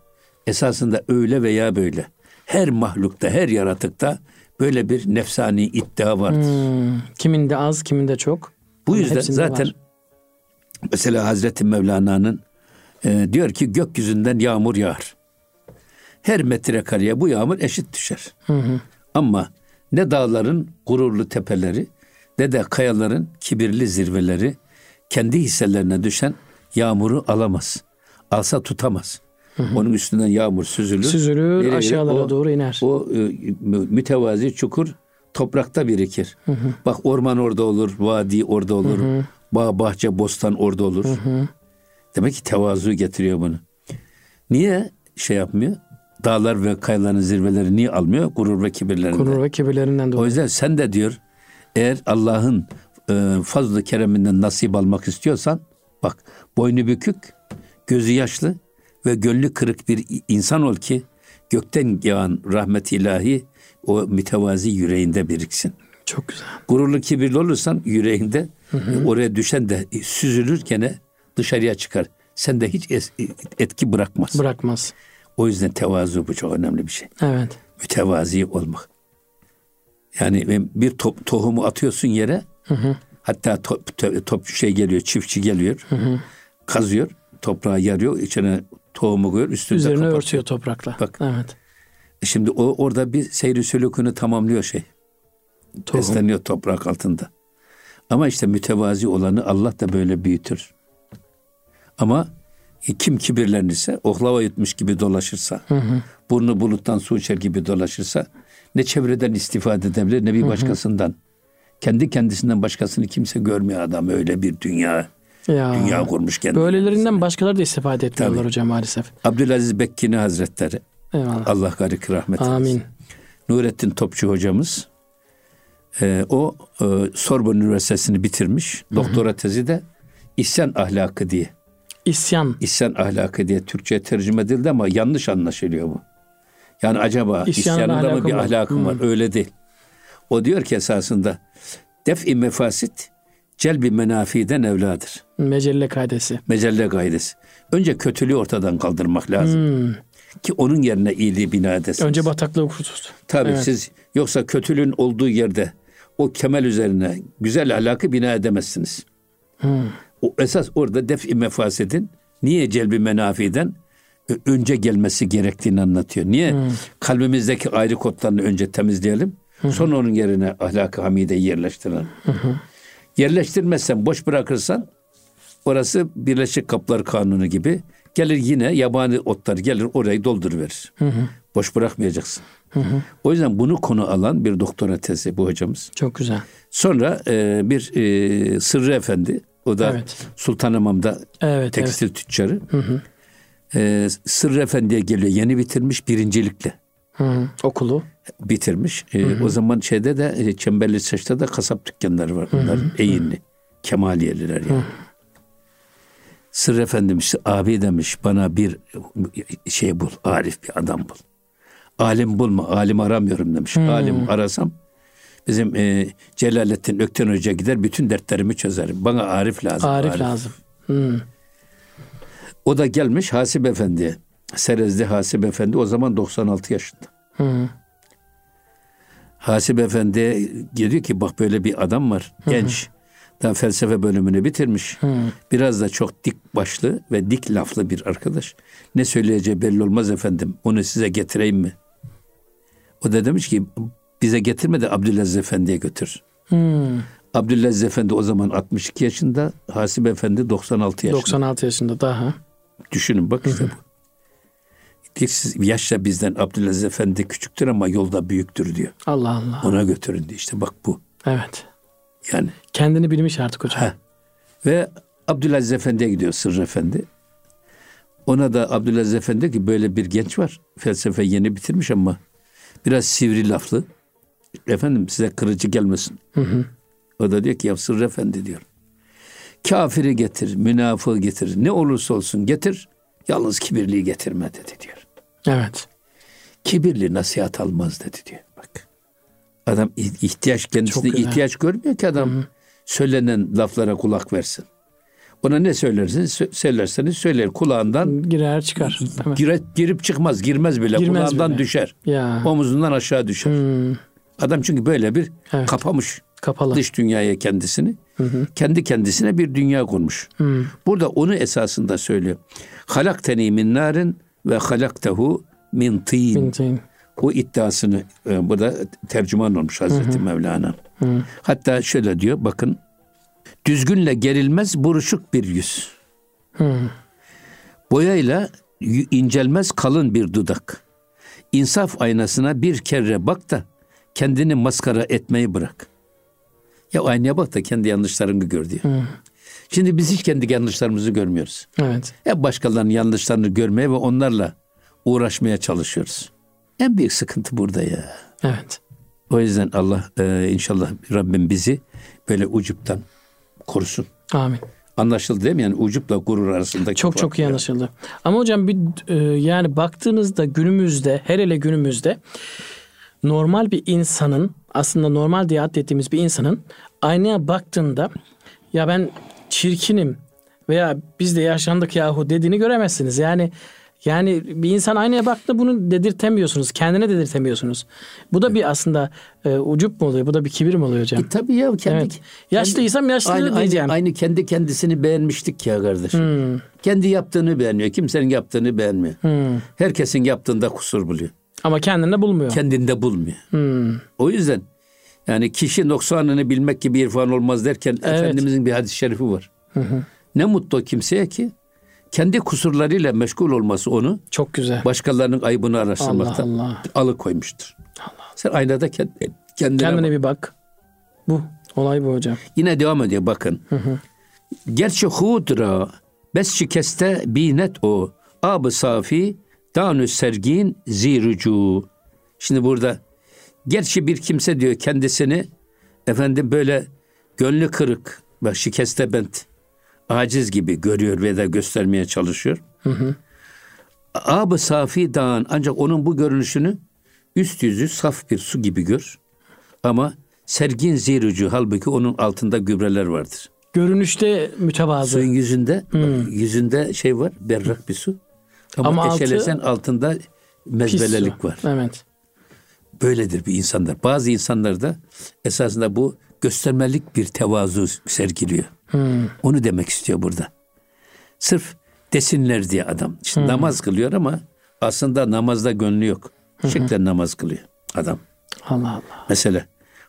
S2: Esasında öyle veya böyle. Her mahlukta, her yaratıkta böyle bir nefsani iddia vardır.
S1: Hmm, kiminde az, kiminde çok.
S2: Bu yüzden zaten
S1: var.
S2: mesela Hazreti Mevlana'nın e, diyor ki gökyüzünden yağmur yağar. Her metrekareye bu yağmur eşit düşer. Ama ne dağların gururlu tepeleri ne de kayaların kibirli zirveleri kendi hisselerine düşen yağmuru alamaz. Alsa tutamaz. Onun üstünden yağmur süzülür.
S1: süzülür
S2: Nereye?
S1: aşağılara
S2: O-
S1: doğru iner.
S2: O e, mü- mütevazi çukur toprakta birikir. Bak orman orada olur, vadi orada olur, bağ, bahçe, bostan orada olur. Demek ki tevazu getiriyor bunu. Niye şey yapmıyor? Dağlar ve kayaların zirveleri niye almıyor? Gurur ve kibirlerinden.
S1: Gurur ve kibirlerinden
S2: O
S1: dolayı.
S2: yüzden sen de diyor eğer Allah'ın e, fazla kereminden nasip almak istiyorsan bak boynu bükük, gözü yaşlı ve gönlü kırık bir insan ol ki gökten yağan rahmet ilahi o mütevazi yüreğinde biriksin.
S1: Çok güzel.
S2: Gururlu kibirli olursan yüreğinde e, oraya düşen de süzülür gene dışarıya çıkar. Sen de hiç etki bırakmaz.
S1: Bırakmaz.
S2: O yüzden tevazu bu çok önemli bir şey
S1: Evet.
S2: mütevazi olmak. Yani bir top, tohumu atıyorsun yere. Hatta top, top, top şey geliyor, çiftçi geliyor. Kazıyor, toprağı yarıyor, içine tohumu koyuyor, üstünde
S1: Üzerine
S2: kapatıyor.
S1: örtüyor toprakla.
S2: Bak.
S1: Evet.
S2: Şimdi o orada bir seyri sülükünü tamamlıyor şey.
S1: Tohum.
S2: Besleniyor toprak altında. Ama işte mütevazi olanı Allah da böyle büyütür. Ama kim kibirlenirse, oklava yutmuş gibi dolaşırsa, burnu buluttan su içer gibi dolaşırsa, ne çevreden istifade edebilir ne bir başkasından. Kendi kendisinden başkasını kimse görmüyor adam öyle bir dünya.
S1: Ya.
S2: Dünya kurmuş kendi.
S1: Böylelerinden başkaları da istifade etmiyorlar
S2: Tabii.
S1: hocam maalesef.
S2: Abdülaziz Bekkini Hazretleri.
S1: Eyvallah.
S2: Allah garik rahmet eylesin.
S1: Amin.
S2: Nurettin Topçu hocamız e, o e, Sorbonne Üniversitesi'ni bitirmiş. Doktora tezi de İsyan ahlakı diye.
S1: İsyan.
S2: İsyan ahlakı diye Türkçe'ye tercüme edildi ama yanlış anlaşılıyor bu. Yani acaba
S1: İsyanın
S2: isyanında mı bir
S1: var.
S2: ahlakım var? Öyle değil. O diyor ki esasında def-i mefasit celbi menafiden evladır.
S1: Mecelle kaidesi.
S2: Mecelle gaydesi. Önce kötülüğü ortadan kaldırmak lazım. Ki onun yerine iyiliği bina edesin.
S1: Hmm. Önce bataklığı kurtulsun.
S2: Tabii
S1: Evet.
S2: siz yoksa kötülüğün olduğu yerde o kemel üzerine güzel ahlakı bina edemezsiniz. O esas orada def-i mefasedin niye celbi menafiden önce gelmesi gerektiğini anlatıyor. Niye? Kalbimizdeki ayrı kodlarını önce temizleyelim. Sonra onun yerine ahlak-ı hamideyi yerleştirelim. Yerleştirmezsen, boş bırakırsan orası Birleşik Kaplar Kanunu gibi gelir yine yabani otlar gelir orayı dolduruverir. Boş bırakmayacaksın. O yüzden bunu konu alan bir doktora tezi bu hocamız.
S1: Çok güzel.
S2: Sonra e, bir e, Sırrı Efendi, o da
S1: Evet.
S2: Sultanhamam'da
S1: Evet,
S2: tekstil tüccarı. E, Sırrı Efendi'ye geliyor, yeni bitirmiş birincilikle
S1: Hı hı. Okulu.
S2: bitirmiş. E, o zaman şeyde de e, Çemberli Saç'ta da kasap dükkanları var. Bunlar Eğinli, Kemaliyeliler yani. Sırrı Efendimiz abi demiş bana bir şey bul, arif bir adam bul. Alim bulma, alim aramıyorum demiş. Alim arasam Bizim e, Celalettin Ökten Hoca gider bütün dertlerimi çözer. Bana Arif lazım.
S1: Arif, lazım. Hmm.
S2: O da gelmiş Hasip Efendi'ye. Serezli Hasip Efendi o zaman 96 yaşında.
S1: Hmm.
S2: Hasip Efendi diyor ki bak böyle bir adam var genç. Daha felsefe bölümünü bitirmiş. Biraz da çok dik başlı ve dik laflı bir arkadaş. Ne söyleyeceği belli olmaz efendim. Onu size getireyim mi? O da demiş ki bize getirme de Abdülaziz Efendi'ye götür.
S1: Hmm.
S2: Abdülaziz Efendi o zaman 62 yaşında, Hasip Efendi 96 yaşında.
S1: 96 yaşında daha.
S2: Düşünün bak işte bu. Diyor, siz yaşça bizden Abdülaziz Efendi küçüktür ama yolda büyüktür diyor.
S1: Allah Allah.
S2: Ona götürün diyor işte bak bu.
S1: Evet.
S2: Yani
S1: Kendini bilmiş artık hocam.
S2: Heh. Ve Abdülaziz Efendi'ye gidiyor Sırrı Efendi. Ona da Abdülaziz Efendi ki böyle bir genç var. Felsefe yeni bitirmiş ama biraz sivri laflı. Efendim size kırıcı gelmesin. O da diyor ki ya Sırrı Efendi diyor. Kafiri getir, münafığı getir. Ne olursa olsun getir. Yalnız kibirliği getirme dedi diyor.
S1: Evet.
S2: Kibirli nasihat almaz dedi diyor. Bak. Adam ihtiyaç kendisine
S1: Çok
S2: ihtiyaç görmüyor ki adam söylenen laflara kulak versin. Ona ne söylersiniz sö- söylerseniz söyler kulağından
S1: Girer çıkar. Evet.
S2: gire, girip çıkmaz girmez bile
S1: Girmez
S2: kulağından
S1: bile.
S2: düşer.
S1: Ya.
S2: Omuzundan aşağı düşer.
S1: Hmm.
S2: Adam çünkü böyle bir
S1: Evet.
S2: kapamış
S1: Kapalı.
S2: dış dünyaya kendisini. Kendi kendisine bir dünya kurmuş.
S1: Hmm.
S2: Burada onu esasında söylüyor. Halakteni min narin ve halaktehu min tin.
S1: Bintin.
S2: O iddiasını e, bu da tercüman olmuş Hazreti Mevlana. Hatta şöyle diyor bakın. Düzgünle gerilmez buruşuk bir yüz.
S1: Hmm.
S2: Boyayla incelmez kalın bir dudak. İnsaf aynasına bir kere bak da kendini maskara etmeyi bırak. Ya aynaya bak da kendi yanlışlarını gör diyor. Şimdi biz hiç kendi yanlışlarımızı görmüyoruz.
S1: Evet.
S2: Hep başkalarının yanlışlarını görmeye ve onlarla uğraşmaya çalışıyoruz. En büyük sıkıntı burada ya.
S1: Evet.
S2: O yüzden Allah e, inşallah Rabbim bizi böyle ucuptan korusun.
S1: Amin.
S2: Anlaşıldı değil mi? Yani ucupla gurur arasındaki
S1: Çok çok iyi
S2: ya.
S1: anlaşıldı. Ama hocam bir e, yani baktığınızda günümüzde her hele günümüzde normal bir insanın aslında normal diye adettiğimiz bir insanın aynaya baktığında ya ben çirkinim veya biz de yaşandık yahu dediğini göremezsiniz. Yani yani bir insan aynaya baktığında bunu dedirtemiyorsunuz. Kendine dedirtemiyorsunuz. Bu da bir aslında e, ucup mu oluyor? Bu da bir kibir mi oluyor hocam?
S2: E, tabii ya kendi,
S1: Evet. Yaşlıysam yaşlı
S2: aynı,
S1: diyeceğim.
S2: Aynı, aynı kendi kendisini beğenmiştik ya kardeşim.
S1: Hmm.
S2: Kendi yaptığını beğenmiyor. Kimsenin yaptığını beğenmiyor.
S1: Hmm.
S2: Herkesin yaptığında kusur buluyor.
S1: Ama kendinde bulmuyor.
S2: Kendinde bulmuyor.
S1: Hmm.
S2: O yüzden yani kişi noksanını bilmek gibi irfan olmaz derken
S1: Evet.
S2: Efendimizin bir hadis-i şerifi var. Ne mutlu kimseye ki kendi kusurlarıyla meşgul olması onu
S1: Çok güzel.
S2: başkalarının ayıbını
S1: Allah
S2: araştırmaktan
S1: Allah.
S2: alıkoymuştur. Sen aynada kend- kendine,
S1: Kendine
S2: bak.
S1: bir bak. Bu. Olay bu hocam.
S2: Yine devam ediyor bakın. Gerçi hudra bes şikeste binet o. Ab safi danü sergin zirucu. Şimdi burada gerçi bir kimse diyor kendisini efendim böyle gönlü kırık ve şikeste bent aciz gibi görüyor ve de göstermeye çalışıyor. Ab safi dağın ancak onun bu görünüşünü üst yüzü saf bir su gibi gör. Ama sergin zirucu halbuki onun altında gübreler vardır.
S1: Görünüşte mütevazı.
S2: Suyun yüzünde yüzünde şey var berrak bir su. Ama,
S1: Ama altı
S2: eşelesen altında mezbelelik var.
S1: Evet.
S2: Böyledir bir insanlar. Bazı insanlarda esasında bu göstermelik bir tevazu sergiliyor. Onu demek istiyor burada. Sırf desinler diye adam. İşte namaz kılıyor ama aslında namazda gönlü yok. Şeklen namaz kılıyor adam.
S1: Allah Allah.
S2: Mesela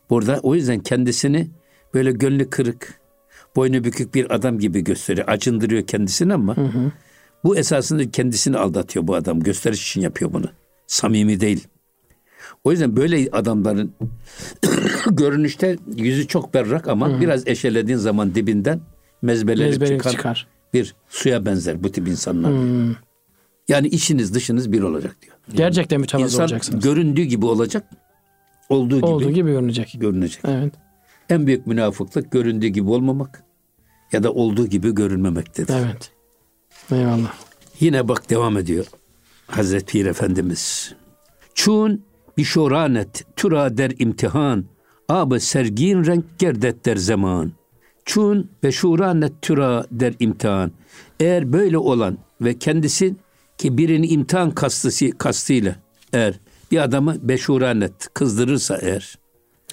S2: burada o yüzden kendisini böyle gönlü kırık, boynu bükük bir adam gibi gösteriyor. Acındırıyor kendisini ama bu esasında kendisini aldatıyor bu adam. Gösteriş için yapıyor bunu. Samimi değil. O yüzden böyle adamların görünüşte yüzü çok berrak ama biraz eşelediğin zaman dibinden mezbeleri
S1: Mezbelik
S2: çıkan
S1: çıkar.
S2: bir suya benzer bu tip insanlar. Yani içiniz dışınız bir olacak diyor.
S1: Gerçekten mütevazı
S2: İnsan
S1: olacaksınız.
S2: göründüğü gibi olacak, olduğu gibi,
S1: Olduğu gibi görünecek.
S2: görünecek.
S1: Evet.
S2: En büyük münafıklık göründüğü gibi olmamak ya da olduğu gibi görünmemektedir.
S1: Evet. Eyvallah.
S2: Yine bak devam ediyor Hazreti Pir Efendimiz. Çun bişoranet türa der imtihan Abı sergin renk gerdet der zaman. Çun ve şuranet türa der imtihan. Eğer böyle olan ve kendisi ki birini imtihan kastısı, kastıyla eğer bir adamı beşuranet kızdırırsa eğer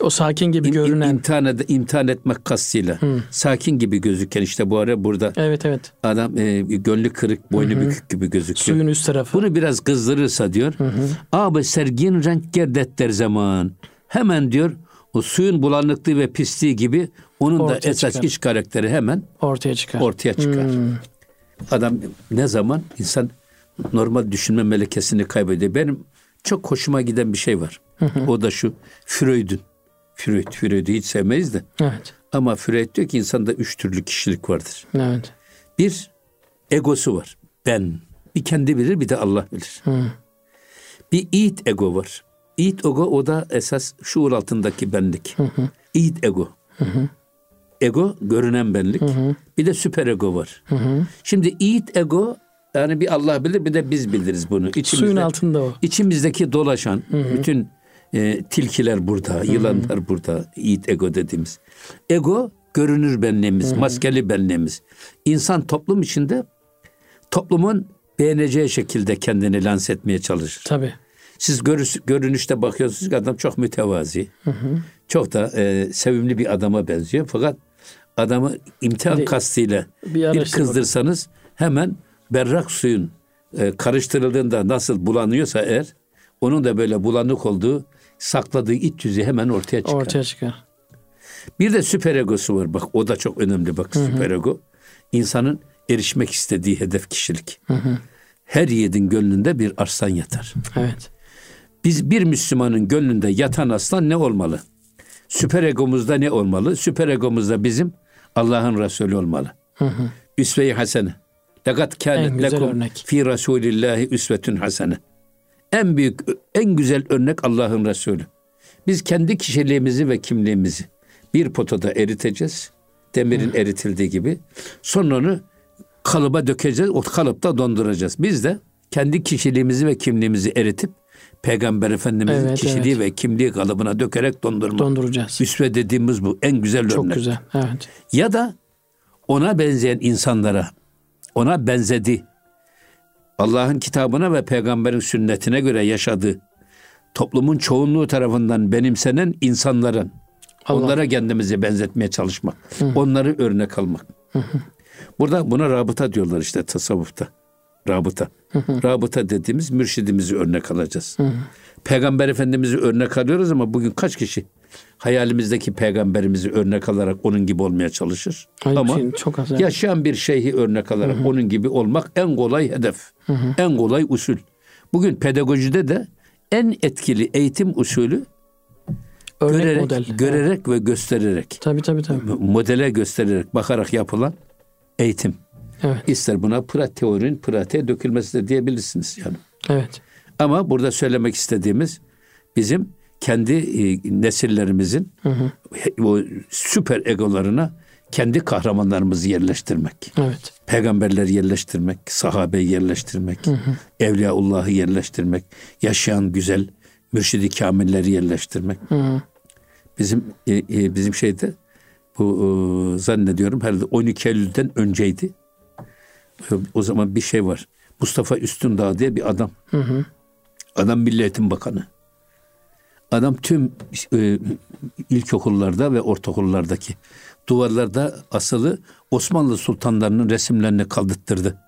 S1: O sakin gibi
S2: im-
S1: görünen.
S2: imtihan, ed- imtihan etmek kastıyla sakin gibi gözüken işte bu ara burada
S1: evet evet.
S2: adam e, gönlü kırık boynu bükük gibi gözüküyor.
S1: Suyun üst tarafı.
S2: Bunu biraz kızdırırsa diyor. Abi sergin renk gerdet der zaman. Hemen diyor o suyun bulanıklığı ve pisliği gibi onun da
S1: Ortaya
S2: esas
S1: çıkar.
S2: iç karakteri hemen
S1: ortaya çıkar.
S2: ortaya çıkar. Adam ne zaman insan normal düşünme melekesini kaybediyor. Benim çok hoşuma giden bir şey var. O da şu Freud'un. Freud, Freud'u hiç sevmeyiz de.
S1: evet.
S2: Ama Freud diyor ki insanda üç türlü kişilik vardır.
S1: Evet.
S2: Bir, egosu var. Ben. Bir kendi bilir bir de Allah bilir. Bir id ego var. İd ego o da esas şuur altındaki benlik. İd ego. Ego görünen benlik. Bir de süper ego var. Şimdi id ego yani bir Allah bilir bir de biz biliriz bunu. İçimizde,
S1: Suyun altında o.
S2: İçimizdeki dolaşan bütün e, tilkiler burada, yılanlar burada, id ego dediğimiz. Ego görünür benliğimiz, maskeli benliğimiz. İnsan toplum içinde toplumun beğeneceği şekilde kendini lanse etmeye çalışır.
S1: Tabii.
S2: Siz görüş, görünüşte bakıyorsunuz ki adam çok mütevazi. Çok da e, sevimli bir adama benziyor. Fakat adamı imtihan
S1: Bir-
S2: kastıyla
S1: bir
S2: bir, kızdırsanız hemen berrak suyun e, karıştırıldığında nasıl bulanıyorsa eğer onun da böyle bulanık olduğu sakladığı iç yüzü hemen ortaya çıkar.
S1: Ortaya çıkar.
S2: Bir de süper egosu var. Bak o da çok önemli bak süper ego. İnsanın erişmek istediği hedef kişilik. Her yiğidin gönlünde bir arslan yatar.
S1: Evet.
S2: Biz bir Müslümanın gönlünde yatan aslan ne olmalı? Süper egomuzda ne olmalı? Süper egomuzda bizim Allah'ın Resulü olmalı. Üsve-i hasene. Lekat kânet lekum
S1: örnek.
S2: fi Resulillahi üsvetün hasene. En büyük, en güzel örnek Allah'ın Resulü. Biz kendi kişiliğimizi ve kimliğimizi bir potada eriteceğiz. Demirin eritildiği gibi. Sonra onu kalıba dökeceğiz. O kalıpta donduracağız. Biz de kendi kişiliğimizi ve kimliğimizi eritip Peygamber Efendimizin
S1: Evet,
S2: kişiliği
S1: evet.
S2: ve kimliği kalıbına dökerek dondurma.
S1: Donduracağız.
S2: Üsve dediğimiz bu. En güzel
S1: Çok
S2: örnek.
S1: güzel. Evet.
S2: Ya da ona benzeyen insanlara, ona benzedi. Allah'ın kitabına ve peygamberin sünnetine göre yaşadığı toplumun çoğunluğu tarafından benimsenen insanların
S1: Allah.
S2: onlara kendimizi benzetmeye çalışmak. Onları örnek almak. Burada buna rabıta diyorlar işte tasavvufta. Rabıta. Rabıta dediğimiz mürşidimizi örnek alacağız. Peygamber Efendimiz'i örnek alıyoruz ama bugün kaç kişi hayalimizdeki peygamberimizi örnek alarak onun gibi olmaya çalışır?
S1: Ay,
S2: ama
S1: şey, çok az. evet.
S2: yaşayan bir şeyhi örnek alarak onun gibi olmak en kolay hedef. En kolay usul. Bugün pedagojide de en etkili eğitim usulü
S1: Örnek
S2: görerek,
S1: model.
S2: görerek ve göstererek,
S1: Tabii tabii tabii.
S2: modele göstererek, bakarak yapılan eğitim.
S1: Evet.
S2: İster buna prat teorinin pratiğe dökülmesi de diyebilirsiniz yani.
S1: Evet.
S2: Ama burada söylemek istediğimiz bizim kendi e, nesillerimizin o süper egolarına kendi kahramanlarımızı yerleştirmek.
S1: Evet.
S2: Peygamberleri yerleştirmek, sahabeyi yerleştirmek, Evliyaullah'ı yerleştirmek, yaşayan güzel mürşidi kamilleri yerleştirmek. Bizim e, e, bizim şeyde bu e, zannediyorum herhalde 12 Eylül'den önceydi. E, O zaman bir şey var. Mustafa Üstündağ diye bir adam. Adam Milli Eğitim Bakanı. Adam tüm e, ilkokullarda ve ortaokullardaki duvarlarda asılı Osmanlı sultanlarının resimlerini kaldırttırdı.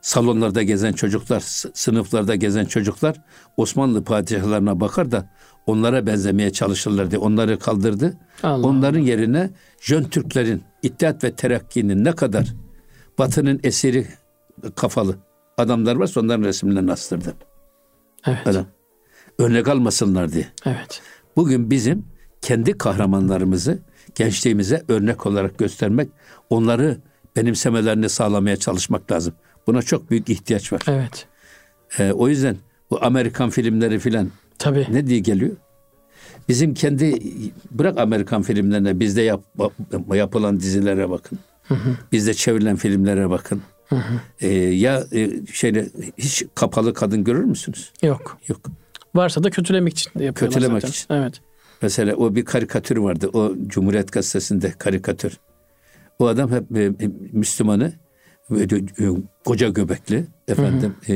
S2: Salonlarda gezen çocuklar, sınıflarda gezen çocuklar Osmanlı padişahlarına bakar da onlara benzemeye çalışırlar diye onları kaldırdı.
S1: Allah.
S2: Onların yerine Jön Türklerin, İttihat ve Terakki'nin ne kadar Batı'nın esiri kafalı adamlar varsa onların resimlerini astırdı.
S1: Evet.
S2: Adam. Örnek almasınlar diye.
S1: Evet.
S2: Bugün bizim kendi kahramanlarımızı gençliğimize örnek olarak göstermek, onları benimsemelerini sağlamaya çalışmak lazım. Buna çok büyük ihtiyaç var.
S1: Evet.
S2: Ee, o yüzden bu Amerikan filmleri filan
S1: Tabii.
S2: ne diye geliyor? Bizim kendi bırak Amerikan filmlerine bizde yap, yapılan dizilere bakın. Bizde çevrilen filmlere bakın. Ee, ya e, şeyle hiç kapalı kadın görür müsünüz?
S1: Yok.
S2: Yok.
S1: Varsa da kötülemek için de yapıyorlar
S2: Kötülemek
S1: zaten.
S2: için.
S1: Evet.
S2: Mesela o bir karikatür vardı. O Cumhuriyet Gazetesi'nde karikatür. O adam hep e, Müslümanı böyle, e, koca göbekli efendim e,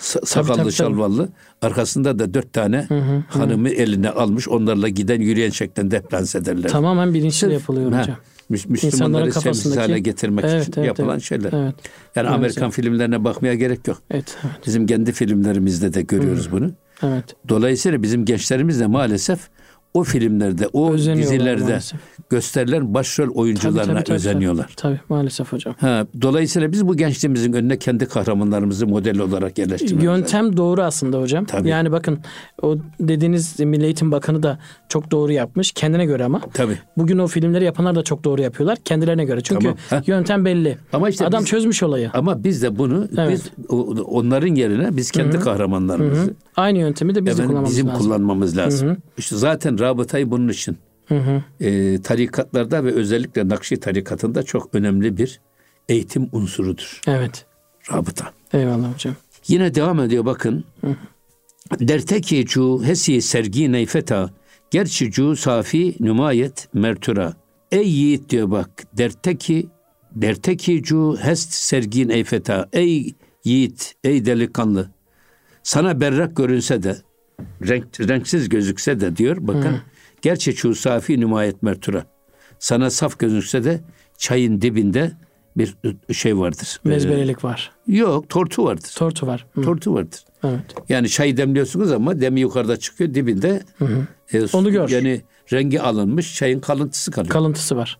S2: sa- sakallı
S1: tabii, tabii.
S2: şalvallı arkasında da dört tane hanımı eline almış onlarla giden yürüyen şeklinde hep dans ederler.
S1: Tamamen bilinçli yapılıyor
S2: ha,
S1: hocam.
S2: Müslümanları
S1: kafasındaki-
S2: hale getirmek
S1: Evet,
S2: için
S1: evet,
S2: yapılan
S1: evet.
S2: şeyler.
S1: Evet.
S2: Yani
S1: Maalesef.
S2: Amerikan filmlerine bakmaya gerek yok.
S1: Evet, evet,
S2: Bizim kendi filmlerimizde de görüyoruz bunu.
S1: Evet.
S2: Dolayısıyla bizim gençlerimiz de maalesef o filmlerde, o dizilerde
S1: maalesef.
S2: gösterilen başrol
S1: Tabii,
S2: oyuncularına
S1: tabii, tabii,
S2: özeniyorlar.
S1: Tabii, maalesef hocam.
S2: Ha, dolayısıyla biz bu gençliğimizin önüne kendi kahramanlarımızı model olarak yerleştirmemiz lazım.
S1: Yöntem doğru aslında hocam.
S2: Tabii.
S1: Yani bakın o dediğiniz Milli Eğitim Bakanı da çok doğru yapmış kendine göre ama.
S2: Tabii.
S1: Bugün o filmleri yapanlar da çok doğru yapıyorlar kendilerine göre. Çünkü
S2: Tamam,
S1: yöntem belli.
S2: Ama işte
S1: Adam
S2: biz-
S1: çözmüş olayı.
S2: Ama biz de bunu
S1: Evet.
S2: biz onların yerine biz kendi kahramanlarımızı
S1: Aynı yöntemi de biz de
S2: efendim,
S1: kullanmamız
S2: bizim
S1: lazım.
S2: kullanmamız lazım. İşte zaten rabıtayı bunun için
S1: Hı hı.
S2: e, tarikatlarda ve özellikle Nakşi tarikatında çok önemli bir eğitim unsurudur.
S1: Evet.
S2: Rabıta.
S1: Eyvallah hocam.
S2: Yine devam ediyor bakın. Derteki cu hesi sergi neyfeta gerçi cu safi nümayet mertura. Ey yiğit diyor bak. Derteki derteki cu hest sergi neyfeta. Ey yiğit, ey delikanlı. Sana berrak görünse de renk, renksiz gözükse de diyor bakın. Gerçi cu safi nümayet mertura. Sana saf gözükse de çayın dibinde bir şey vardır.
S1: Mezbelelik var.
S2: Ee, yok, tortu vardır.
S1: Tortu var. Hı.
S2: Tortu vardır.
S1: Evet.
S2: Yani çayı demliyorsunuz ama demi yukarıda çıkıyor dibinde. e, su-
S1: Onu gör.
S2: Yani rengi alınmış çayın kalıntısı kalıyor.
S1: Kalıntısı var.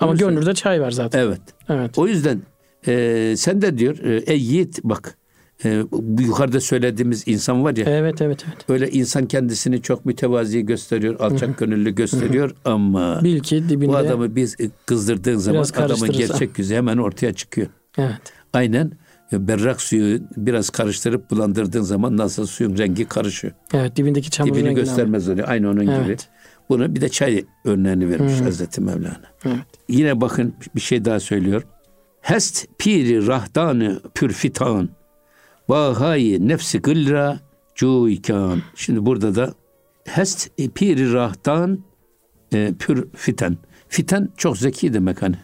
S1: Ama
S2: söyle.
S1: gönlünde çay var zaten.
S2: evet.
S1: Evet.
S2: O yüzden e, sen de diyor e, ey yiğit bak e, bu yukarıda söylediğimiz insan var ya
S1: Evet evet evet.
S2: öyle insan kendisini çok mütevazi gösteriyor, alçak gönüllü gösteriyor ama
S1: Bil ki dibinde.
S2: bu adamı biz kızdırdığın zaman adamın gerçek yüzü hemen ortaya çıkıyor.
S1: Evet.
S2: Aynen e, berrak suyu biraz karıştırıp bulandırdığın zaman nasıl suyun rengi karışıyor.
S1: Evet dibindeki çamurun
S2: Dibini göstermez öyle. Aynı onun gibi.
S1: Evet.
S2: Bunu bir de çay örneğini vermiş Hazreti Mevlana.
S1: Evet.
S2: Yine bakın bir şey daha söylüyor. Hest piri rahdanı pürfitan. Bahayi nefsi gılra cuykan. Şimdi burada da hest piri rahdan e, pür fiten. Fiten çok zeki demek hani.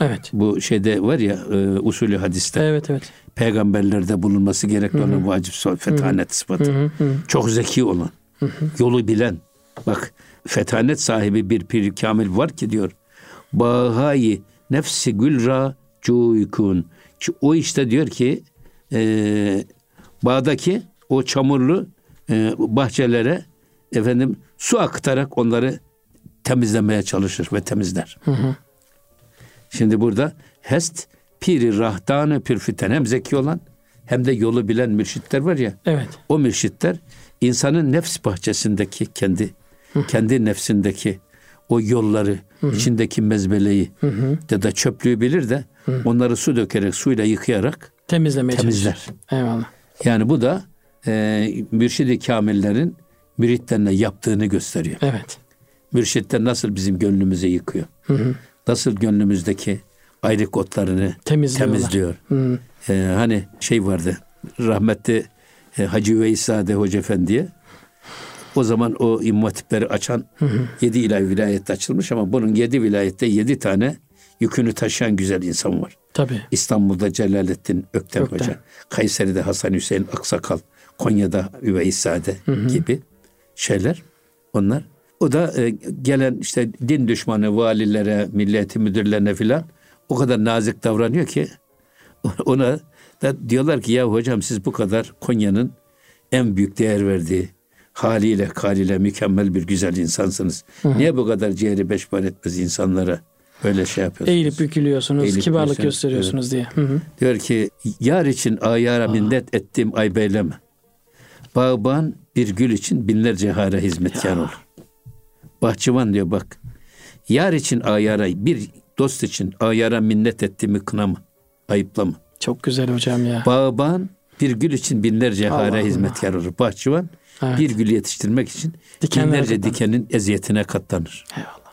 S1: Evet.
S2: Bu şeyde var ya e, usulü hadiste.
S1: Evet evet.
S2: Peygamberlerde bulunması gerekli olan vacip sıfat, fetanet sıfatı. Çok zeki olan, yolu bilen. Bak fetanet sahibi bir pir kamil var ki diyor. Bahayi nefsi gülra cuykun. O işte diyor ki e, bağdaki o çamurlu e, bahçelere efendim su akıtarak onları temizlemeye çalışır ve temizler. Şimdi burada hest piri rahdanı pürfiten hem zeki olan hem de yolu bilen mürşitler var ya.
S1: Evet.
S2: O mürşitler insanın nefs bahçesindeki kendi kendi nefsindeki o yolları, içindeki mezbeleyi ya da çöplüğü bilir de onları su dökerek, suyla yıkayarak
S1: Temizlemeye
S2: temizler.
S1: çalışır. Eyvallah.
S2: Yani bu da e, mürşidi kamillerin müritlerine yaptığını gösteriyor.
S1: Evet.
S2: Mürşitler nasıl bizim gönlümüzü yıkıyor. Nasıl gönlümüzdeki ayrık otlarını temizliyor.
S1: Hı.
S2: Ee, hani şey vardı rahmetli e, Hacı Veysade Hoca Efendi'ye o zaman o imam hatipleri açan yedi ilahi vilayette açılmış ama bunun yedi vilayette yedi tane yükünü taşıyan güzel insan var.
S1: Tabii.
S2: İstanbul'da Celalettin Öktem,
S1: Öktem.
S2: Hoca, Kayseri'de Hasan Hüseyin Aksakal, Konya'da Üveysade gibi şeyler onlar. O da e, gelen işte din düşmanı valilere, milleti müdürlerine filan o kadar nazik davranıyor ki ona da diyorlar ki ya hocam siz bu kadar Konya'nın en büyük değer verdiği haliyle, kaliyle mükemmel bir güzel insansınız. Niye bu kadar ciğeri beşbar etmez insanlara böyle şey yapıyorsunuz?
S1: Eğilip bükülüyorsunuz,
S2: Eğilip
S1: kibarlık gösteriyorsunuz diye. Hı hı.
S2: Diyor ki yar için ayara minnet ettim ay beyleme. Bağban bir gül için binlerce hara hizmetkar ol. Bahçıvan diyor bak. Yar için ayara bir dost için ayara minnet ettiğimi kınama. Ayıplama.
S1: Çok güzel hocam ya.
S2: Bağban bir gül için binlerce
S1: Allah
S2: hara
S1: Allah.
S2: hizmetkar olur. Bahçıvan
S1: Evet.
S2: bir gül yetiştirmek için
S1: Dikenler
S2: binlerce
S1: katlanır.
S2: dikenin eziyetine katlanır.
S1: Eyvallah.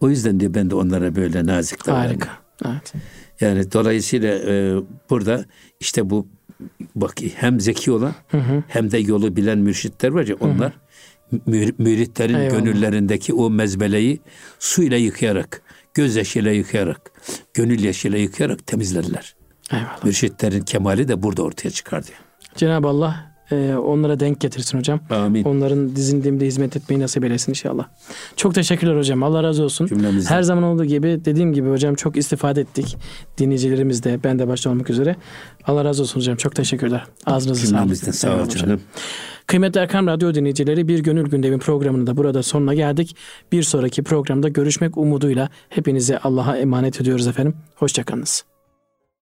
S2: O yüzden diyor ben de onlara böyle nazik davranıyorum.
S1: Harika. Evet.
S2: Yani dolayısıyla e, burada işte bu bak hem zeki olan hem de yolu bilen mürşitler var ya onlar mür- müritlerin
S1: Eyvallah.
S2: gönüllerindeki o mezbeleyi suyla yıkayarak, gözyaşıyla yıkayarak, gönül yaşıyla yıkayarak temizlerler.
S1: Eyvallah.
S2: Mürşitlerin kemali de burada ortaya çıkar diyor.
S1: Cenab-ı Allah e, onlara denk getirsin hocam.
S2: Amin.
S1: Onların dizin hizmet etmeyi nasip eylesin inşallah. Çok teşekkürler hocam. Allah razı olsun.
S2: Cümlemizden.
S1: Her zaman olduğu gibi dediğim gibi hocam çok istifade ettik. Dinleyicilerimiz de ben de başta olmak üzere. Allah razı olsun hocam. Çok teşekkürler. Ağzınıza sağlık.
S2: Sağ ol
S1: Eyvallah hocam.
S2: canım.
S1: Kıymetli Erkam Radyo dinleyicileri Bir Gönül Gündemi programının da burada sonuna geldik. Bir sonraki programda görüşmek umuduyla hepinizi Allah'a emanet ediyoruz efendim. Hoşçakalınız.